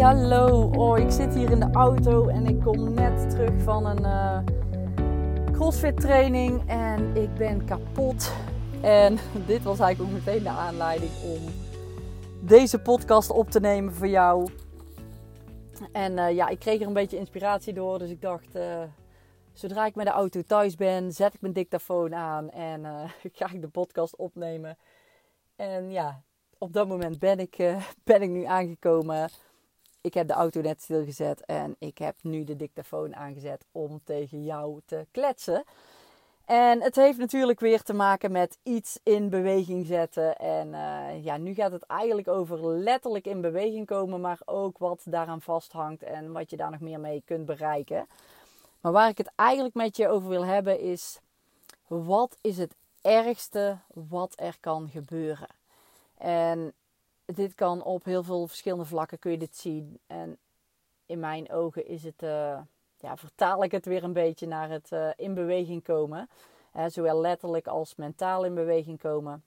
Hallo. Oh, ik zit hier in de auto en ik kom net terug van een uh, CrossFit training en ik ben kapot. En dit was eigenlijk ook meteen de aanleiding om deze podcast op te nemen voor jou. En uh, ja, ik kreeg er een beetje inspiratie door, dus ik dacht, uh, zodra ik met de auto thuis ben, zet ik mijn dictafoon aan en ga ik de podcast opnemen. En ja, op dat moment ben ik, ben ik nu aangekomen. Ik heb de auto net stilgezet en ik heb nu de dictafoon aangezet om tegen jou te kletsen. En het heeft natuurlijk weer te maken met iets in beweging zetten. En uh, ja, nu gaat het eigenlijk over letterlijk in beweging komen, maar ook wat daaraan vasthangt en wat je daar nog meer mee kunt bereiken. Maar waar ik het eigenlijk met je over wil hebben is: wat is het ergste wat er kan gebeuren? En dit kan op heel veel verschillende vlakken kun je dit zien. En in mijn ogen is het, uh, ja, vertaal ik het weer een beetje naar het uh, in beweging komen. Uh, zowel letterlijk als mentaal in beweging komen.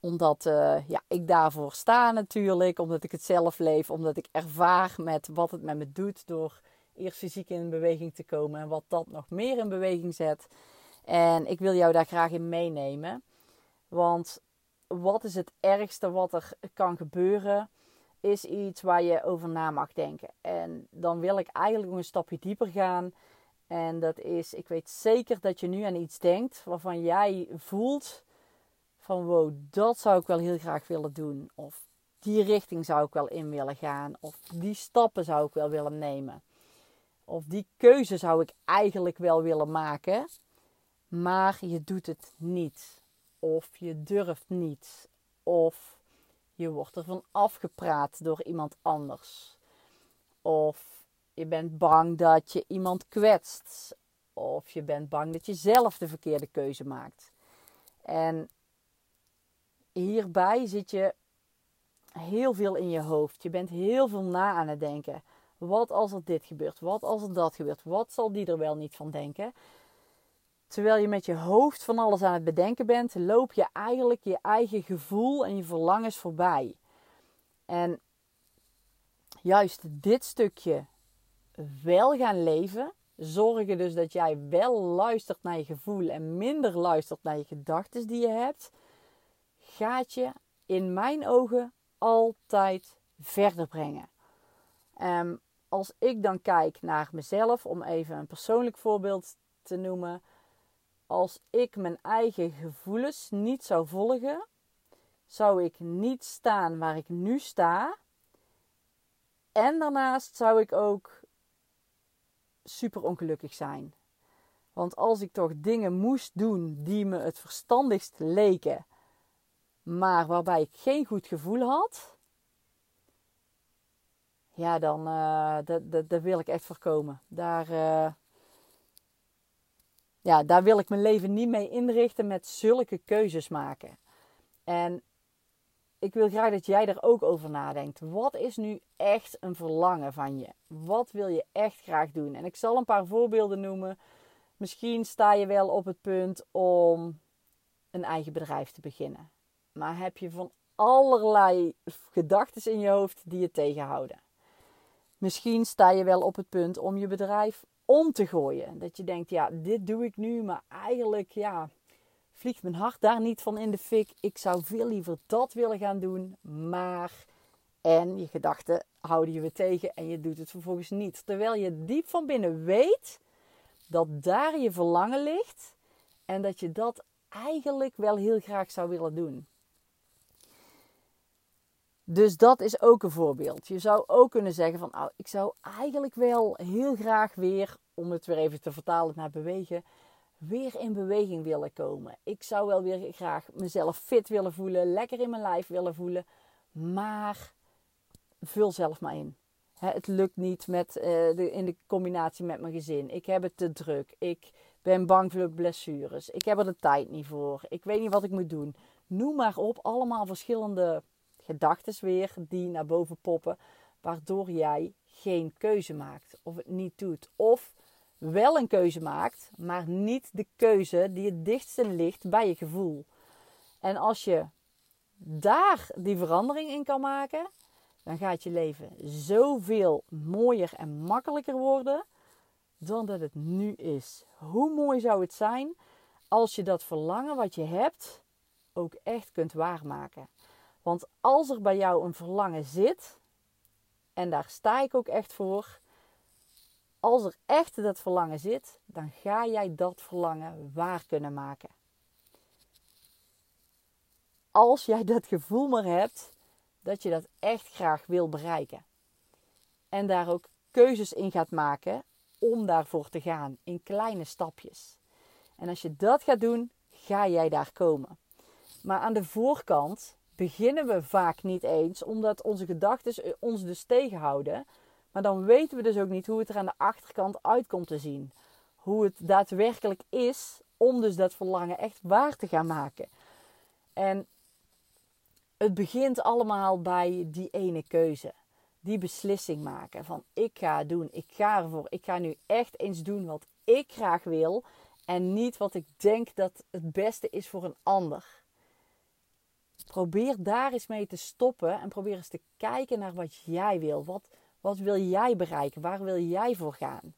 Omdat ja, ik daarvoor sta natuurlijk, omdat ik het zelf leef, omdat ik ervaar met wat het met me doet door eerst fysiek in beweging te komen en wat dat nog meer in beweging zet. En ik wil jou daar graag in meenemen. Want wat is het ergste wat er kan gebeuren, is iets waar je over na mag denken. En dan wil ik eigenlijk nog een stapje dieper gaan. En dat is, ik weet zeker dat je nu aan iets denkt waarvan jij voelt van wow, dat zou ik wel heel graag willen doen. Of die richting zou ik wel in willen gaan. Of die stappen zou ik wel willen nemen. Of die keuze zou ik eigenlijk wel willen maken. Maar je doet het niet. Of je durft niet. Of je wordt ervan afgepraat door iemand anders. Of je bent bang dat je iemand kwetst. Of je bent bang dat je zelf de verkeerde keuze maakt. En hierbij zit je heel veel in je hoofd. Je bent heel veel na aan het denken. Wat als er dit gebeurt? Wat als er dat gebeurt? Wat zal die er wel niet van denken? Terwijl je met je hoofd van alles aan het bedenken bent, loop je eigenlijk je eigen gevoel en je verlangens voorbij. En juist dit stukje wel gaan leven, zorgen dus dat jij wel luistert naar je gevoel en minder luistert naar je gedachten die je hebt, gaat je in mijn ogen altijd verder brengen. Um, als ik dan kijk naar mezelf, om even een persoonlijk voorbeeld te noemen als ik mijn eigen gevoelens niet zou volgen, zou ik niet staan waar ik nu sta. En daarnaast zou ik ook super ongelukkig zijn. Want als ik toch dingen moest doen die me het verstandigst leken, maar waarbij ik geen goed gevoel had, ja, dan uh, dat, dat, dat wil ik echt voorkomen. Daar, uh, ja, daar wil ik mijn leven niet mee inrichten met zulke keuzes maken. En ik wil graag dat jij er ook over nadenkt. Wat is nu echt een verlangen van je? Wat wil je echt graag doen? En ik zal een paar voorbeelden noemen. Misschien sta je wel op het punt om een eigen bedrijf te beginnen. Maar heb je van allerlei gedachten in je hoofd die je tegenhouden. Misschien sta je wel op het punt om je bedrijf om te gooien. Dat je denkt, ja, dit doe ik nu, maar eigenlijk, ja, vliegt mijn hart daar niet van in de fik. Ik zou veel liever dat willen gaan doen, maar... En je gedachten houden je weer tegen en je doet het vervolgens niet. Terwijl je diep van binnen weet dat daar je verlangen ligt en dat je dat eigenlijk wel heel graag zou willen doen. Dus dat is ook een voorbeeld. Je zou ook kunnen zeggen van, oh, ik zou eigenlijk wel heel graag weer, om het weer even te vertalen naar bewegen, weer in beweging willen komen. Ik zou wel weer graag mezelf fit willen voelen, lekker in mijn lijf willen voelen, maar vul zelf maar in. het lukt niet met, de, in de combinatie met mijn gezin. Ik heb het te druk. Ik ben bang voor blessures. Ik heb er de tijd niet voor. Ik weet niet wat ik moet doen. Noem maar op, allemaal verschillende gedachten weer die naar boven poppen, waardoor jij geen keuze maakt of het niet doet. Of wel een keuze maakt, maar niet de keuze die het dichtste ligt bij je gevoel. En als je daar die verandering in kan maken, dan gaat je leven zoveel mooier en makkelijker worden dan dat het nu is. Hoe mooi zou het zijn als je dat verlangen wat je hebt ook echt kunt waarmaken? Want als er bij jou een verlangen zit, en daar sta ik ook echt voor, als er echt dat verlangen zit, dan ga jij dat verlangen waar kunnen maken. Als jij dat gevoel maar hebt dat je dat echt graag wil bereiken. En daar ook keuzes in gaat maken om daarvoor te gaan in kleine stapjes. En als je dat gaat doen, ga jij daar komen. Maar aan de voorkant beginnen we vaak niet eens, omdat onze gedachten ons dus tegenhouden. Maar dan weten we dus ook niet hoe het er aan de achterkant uitkomt te zien. Hoe het daadwerkelijk is om dus dat verlangen echt waar te gaan maken. En het begint allemaal bij die ene keuze. Die beslissing maken van ik ga doen, ik ga ervoor. Ik ga nu echt eens doen wat ik graag wil en niet wat ik denk dat het beste is voor een ander. Probeer daar eens mee te stoppen en probeer eens te kijken naar wat jij wil. Wat, wat wil jij bereiken? Waar wil jij voor gaan?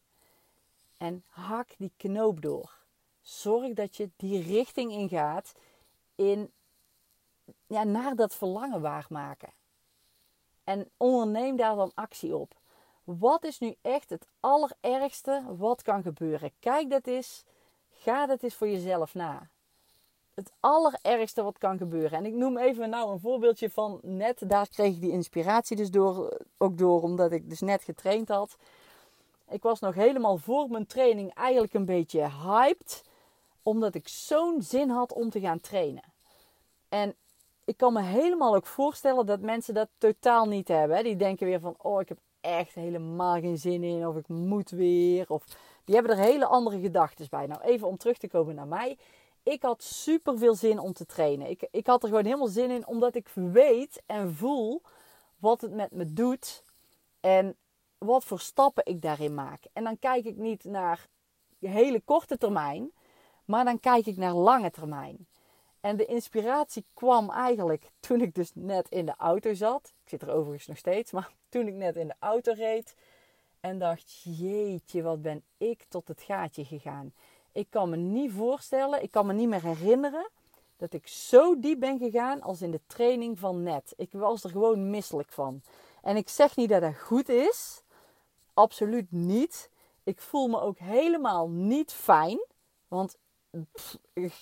En hak die knoop door. Zorg dat je die richting ingaat in, ja, naar dat verlangen waarmaken. En onderneem daar dan actie op. Wat is nu echt het allerergste wat kan gebeuren? Kijk dat eens. Ga dat eens voor jezelf na het allerergste wat kan gebeuren. En ik noem even nou een voorbeeldje van net. Daar kreeg ik die inspiratie dus door, ook door omdat ik dus net getraind had. Ik was nog helemaal voor mijn training eigenlijk een beetje hyped. Omdat ik zo'n zin had om te gaan trainen. En ik kan me helemaal ook voorstellen dat mensen dat totaal niet hebben. Die denken weer van, oh ik heb echt helemaal geen zin in. Of ik moet weer. Of die hebben er hele andere gedachten bij. Nou even om terug te komen naar mij ik had super veel zin om te trainen. Ik, ik had er gewoon helemaal zin in, omdat ik weet en voel wat het met me doet. En wat voor stappen ik daarin maak. En dan kijk ik niet naar hele korte termijn, maar dan kijk ik naar lange termijn. En de inspiratie kwam eigenlijk toen ik dus net in de auto zat. Ik zit er overigens nog steeds, maar toen ik net in de auto reed. En dacht, jeetje, wat ben ik tot het gaatje gegaan. Ik kan me niet voorstellen, ik kan me niet meer herinneren dat ik zo diep ben gegaan als in de training van net. Ik was er gewoon misselijk van. En ik zeg niet dat dat goed is. Absoluut niet. Ik voel me ook helemaal niet fijn. Want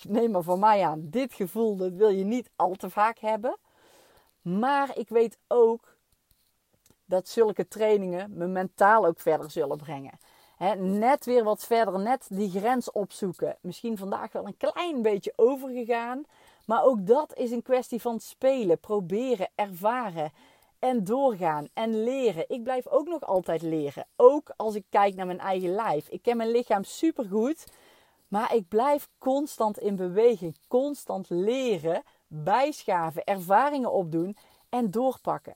neem maar van mij aan, dit gevoel dat wil je niet al te vaak hebben. Maar ik weet ook dat zulke trainingen me mentaal ook verder zullen brengen net weer wat verder, net die grens opzoeken. Misschien vandaag wel een klein beetje overgegaan. Maar ook dat is een kwestie van spelen, proberen, ervaren en doorgaan en leren. Ik blijf ook nog altijd leren. Ook als ik kijk naar mijn eigen lijf. Ik ken mijn lichaam supergoed. Maar ik blijf constant in beweging, constant leren, bijschaven, ervaringen opdoen en doorpakken.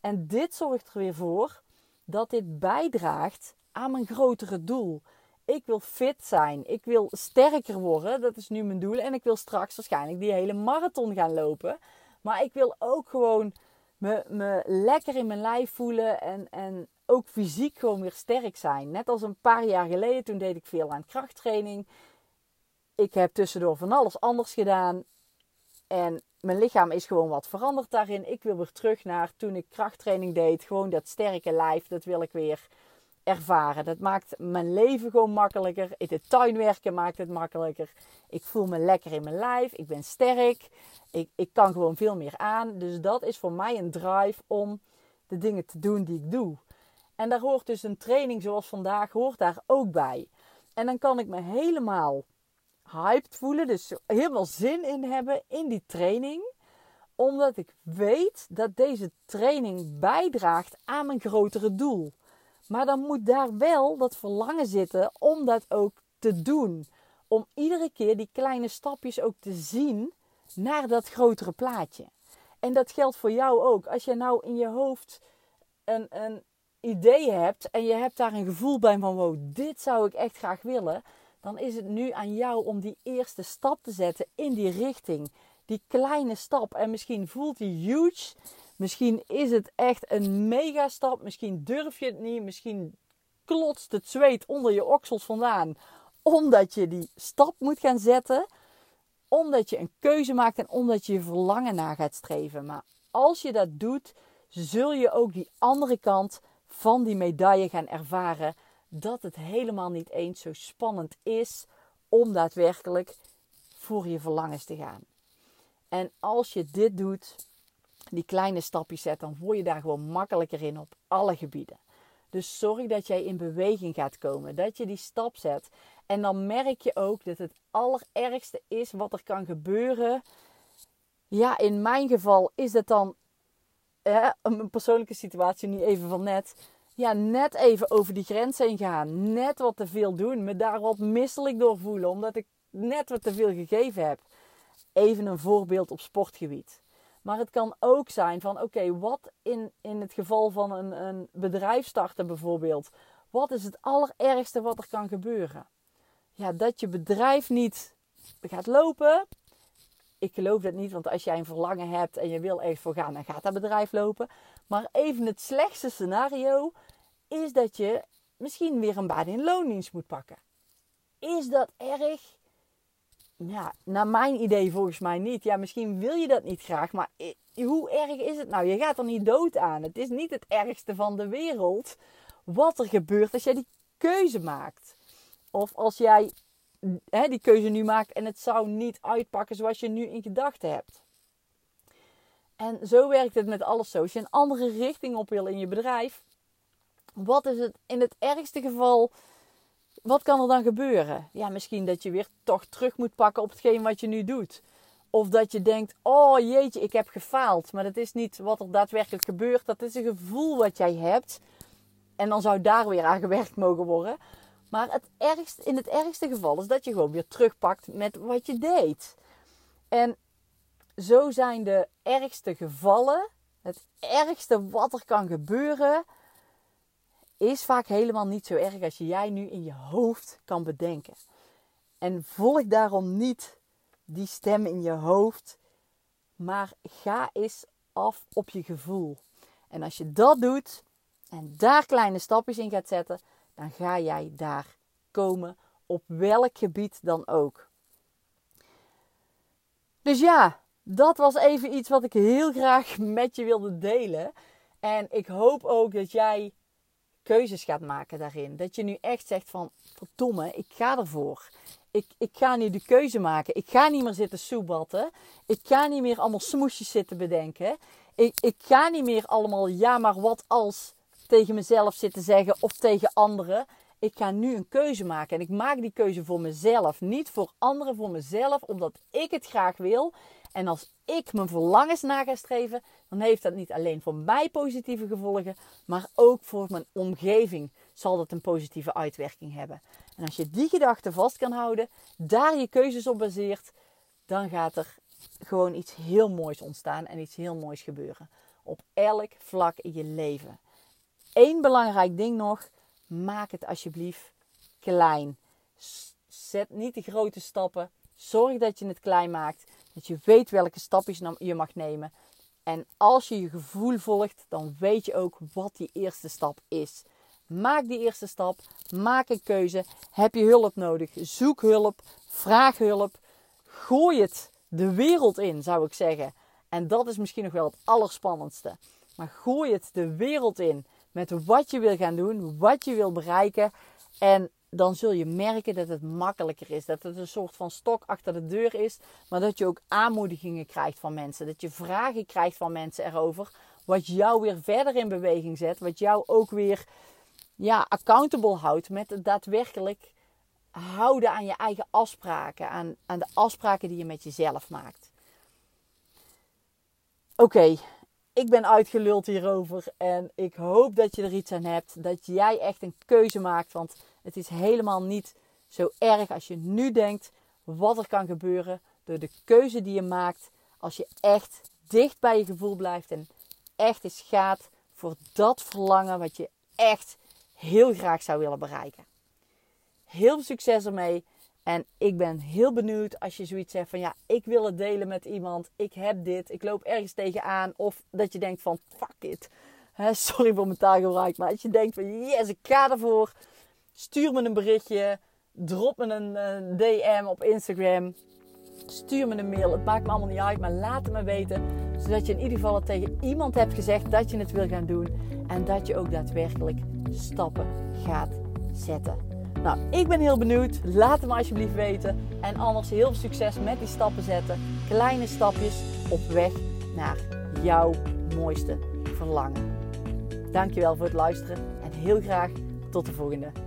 En dit zorgt er weer voor dat dit bijdraagt aan mijn grotere doel. Ik wil fit zijn. Ik wil sterker worden. Dat is nu mijn doel. En ik wil straks waarschijnlijk die hele marathon gaan lopen. Maar ik wil ook gewoon me, me lekker in mijn lijf voelen. En, en ook fysiek gewoon weer sterk zijn. Net als een paar jaar geleden. Toen deed ik veel aan krachttraining. Ik heb tussendoor van alles anders gedaan. En mijn lichaam is gewoon wat veranderd daarin. Ik wil weer terug naar toen ik krachttraining deed. Gewoon dat sterke lijf. Dat wil ik weer ervaren. Dat maakt mijn leven gewoon makkelijker. Het tuinwerken maakt het makkelijker. Ik voel me lekker in mijn lijf. Ik ben sterk. Ik, ik kan gewoon veel meer aan. Dus dat is voor mij een drive om de dingen te doen die ik doe. En daar hoort dus een training zoals vandaag hoort daar ook bij. En dan kan ik me helemaal hyped voelen. Dus helemaal zin in hebben in die training omdat ik weet dat deze training bijdraagt aan mijn grotere doel. Maar dan moet daar wel dat verlangen zitten om dat ook te doen. Om iedere keer die kleine stapjes ook te zien naar dat grotere plaatje. En dat geldt voor jou ook. Als je nou in je hoofd een, een idee hebt en je hebt daar een gevoel bij van wow, dit zou ik echt graag willen. Dan is het nu aan jou om die eerste stap te zetten in die richting. Die kleine stap. En misschien voelt die huge. Misschien is het echt een mega stap. Misschien durf je het niet. Misschien klotst het zweet onder je oksels vandaan. Omdat je die stap moet gaan zetten. Omdat je een keuze maakt en omdat je je verlangen na gaat streven. Maar als je dat doet, zul je ook die andere kant van die medaille gaan ervaren. Dat het helemaal niet eens zo spannend is om daadwerkelijk voor je verlangens te gaan. En als je dit doet, die kleine stapjes zet, dan word je daar gewoon makkelijker in op alle gebieden. Dus zorg dat jij in beweging gaat komen, dat je die stap zet. En dan merk je ook dat het allerergste is wat er kan gebeuren. Ja, in mijn geval is het dan hè, een persoonlijke situatie, niet even van net. Ja, net even over die grens heen gaan. Net wat te veel doen. Me daar wat misselijk door voelen, omdat ik net wat te veel gegeven heb. Even een voorbeeld op sportgebied. Maar het kan ook zijn van oké, wat in, in het geval van een, een bedrijf starten bijvoorbeeld. Wat is het allerergste wat er kan gebeuren? Ja, dat je bedrijf niet gaat lopen. Ik geloof dat niet, want als jij een verlangen hebt en je wil ergens voor gaan, dan gaat dat bedrijf lopen. Maar even het slechtste scenario is dat je misschien weer een baan in loondienst moet pakken. Is dat erg? Ja, naar mijn idee volgens mij niet. Ja, misschien wil je dat niet graag, maar hoe erg is het nou? Je gaat er niet dood aan. Het is niet het ergste van de wereld wat er gebeurt als jij die keuze maakt. Of als jij hè, die keuze nu maakt en het zou niet uitpakken zoals je nu in gedachten hebt. En zo werkt het met alles zo. Als je een andere richting op wil in je bedrijf, wat is het in het ergste geval wat kan er dan gebeuren? Ja, misschien dat je weer toch terug moet pakken op hetgeen wat je nu doet. Of dat je denkt, oh jeetje, ik heb gefaald. Maar dat is niet wat er daadwerkelijk gebeurt. Dat is een gevoel wat jij hebt. En dan zou daar weer aan gewerkt mogen worden. Maar het ergst, in het ergste geval is dat je gewoon weer terugpakt met wat je deed. En zo zijn de ergste gevallen, het ergste wat er kan gebeuren, is vaak helemaal niet zo erg als je jij nu in je hoofd kan bedenken. En volg daarom niet die stem in je hoofd, maar ga eens af op je gevoel. En als je dat doet en daar kleine stapjes in gaat zetten, dan ga jij daar komen op welk gebied dan ook. Dus ja, dat was even iets wat ik heel graag met je wilde delen. En ik hoop ook dat jij keuzes gaat maken daarin. Dat je nu echt zegt van, verdomme, ik ga ervoor. Ik, ik ga nu de keuze maken. Ik ga niet meer zitten soebatten. Ik ga niet meer allemaal smoesjes zitten bedenken. Ik, ik ga niet meer allemaal ja, maar wat als tegen mezelf zitten zeggen of tegen anderen. Ik ga nu een keuze maken. En ik maak die keuze voor mezelf. Niet voor anderen, voor mezelf. Omdat ik het graag wil. En als ik mijn verlangens na ga streven, dan heeft dat niet alleen voor mij positieve gevolgen, maar ook voor mijn omgeving zal dat een positieve uitwerking hebben. En als je die gedachte vast kan houden, daar je keuzes op baseert, dan gaat er gewoon iets heel moois ontstaan en iets heel moois gebeuren. Op elk vlak in je leven. Eén belangrijk ding nog, maak het alsjeblieft klein. Zet niet de grote stappen. Zorg dat je het klein maakt. Dat je weet welke stapjes je mag nemen. En als je je gevoel volgt, dan weet je ook wat die eerste stap is. Maak die eerste stap. Maak een keuze. Heb je hulp nodig? Zoek hulp. Vraag hulp. Gooi het de wereld in, zou ik zeggen. En dat is misschien nog wel het allerspannendste. Maar gooi het de wereld in met wat je wil gaan doen, wat je wil bereiken. En dan zul je merken dat het makkelijker is. Dat het een soort van stok achter de deur is. Maar dat je ook aanmoedigingen krijgt van mensen. Dat je vragen krijgt van mensen erover. Wat jou weer verder in beweging zet. Wat jou ook weer ja, accountable houdt met het daadwerkelijk houden aan je eigen afspraken. Aan, aan de afspraken die je met jezelf maakt. Oké, ik ben uitgeluld hierover. En ik hoop dat je er iets aan hebt. Dat jij echt een keuze maakt. Want het is helemaal niet zo erg als je nu denkt wat er kan gebeuren door de keuze die je maakt. Als je echt dicht bij je gevoel blijft en echt eens gaat voor dat verlangen wat je echt heel graag zou willen bereiken. Heel veel succes ermee. En ik ben heel benieuwd als je zoiets zegt van ja, ik wil het delen met iemand. Ik heb dit, ik loop ergens tegenaan. Of dat je denkt van fuck it. sorry voor mijn taalgebruik. Maar als je denkt van yes, ik ga ervoor. Stuur me een berichtje. Drop me een, een DM op Instagram. Stuur me een mail. Het maakt me allemaal niet uit. Maar laat het me weten. Zodat je in ieder geval tegen iemand hebt gezegd dat je het wil gaan doen. En dat je ook daadwerkelijk stappen gaat zetten. Nou, ik ben heel benieuwd. Laat het me alsjeblieft weten. En anders heel veel succes met die stappen zetten. Kleine stapjes op weg naar jouw mooiste verlangen. Dankjewel voor het luisteren en heel graag tot de volgende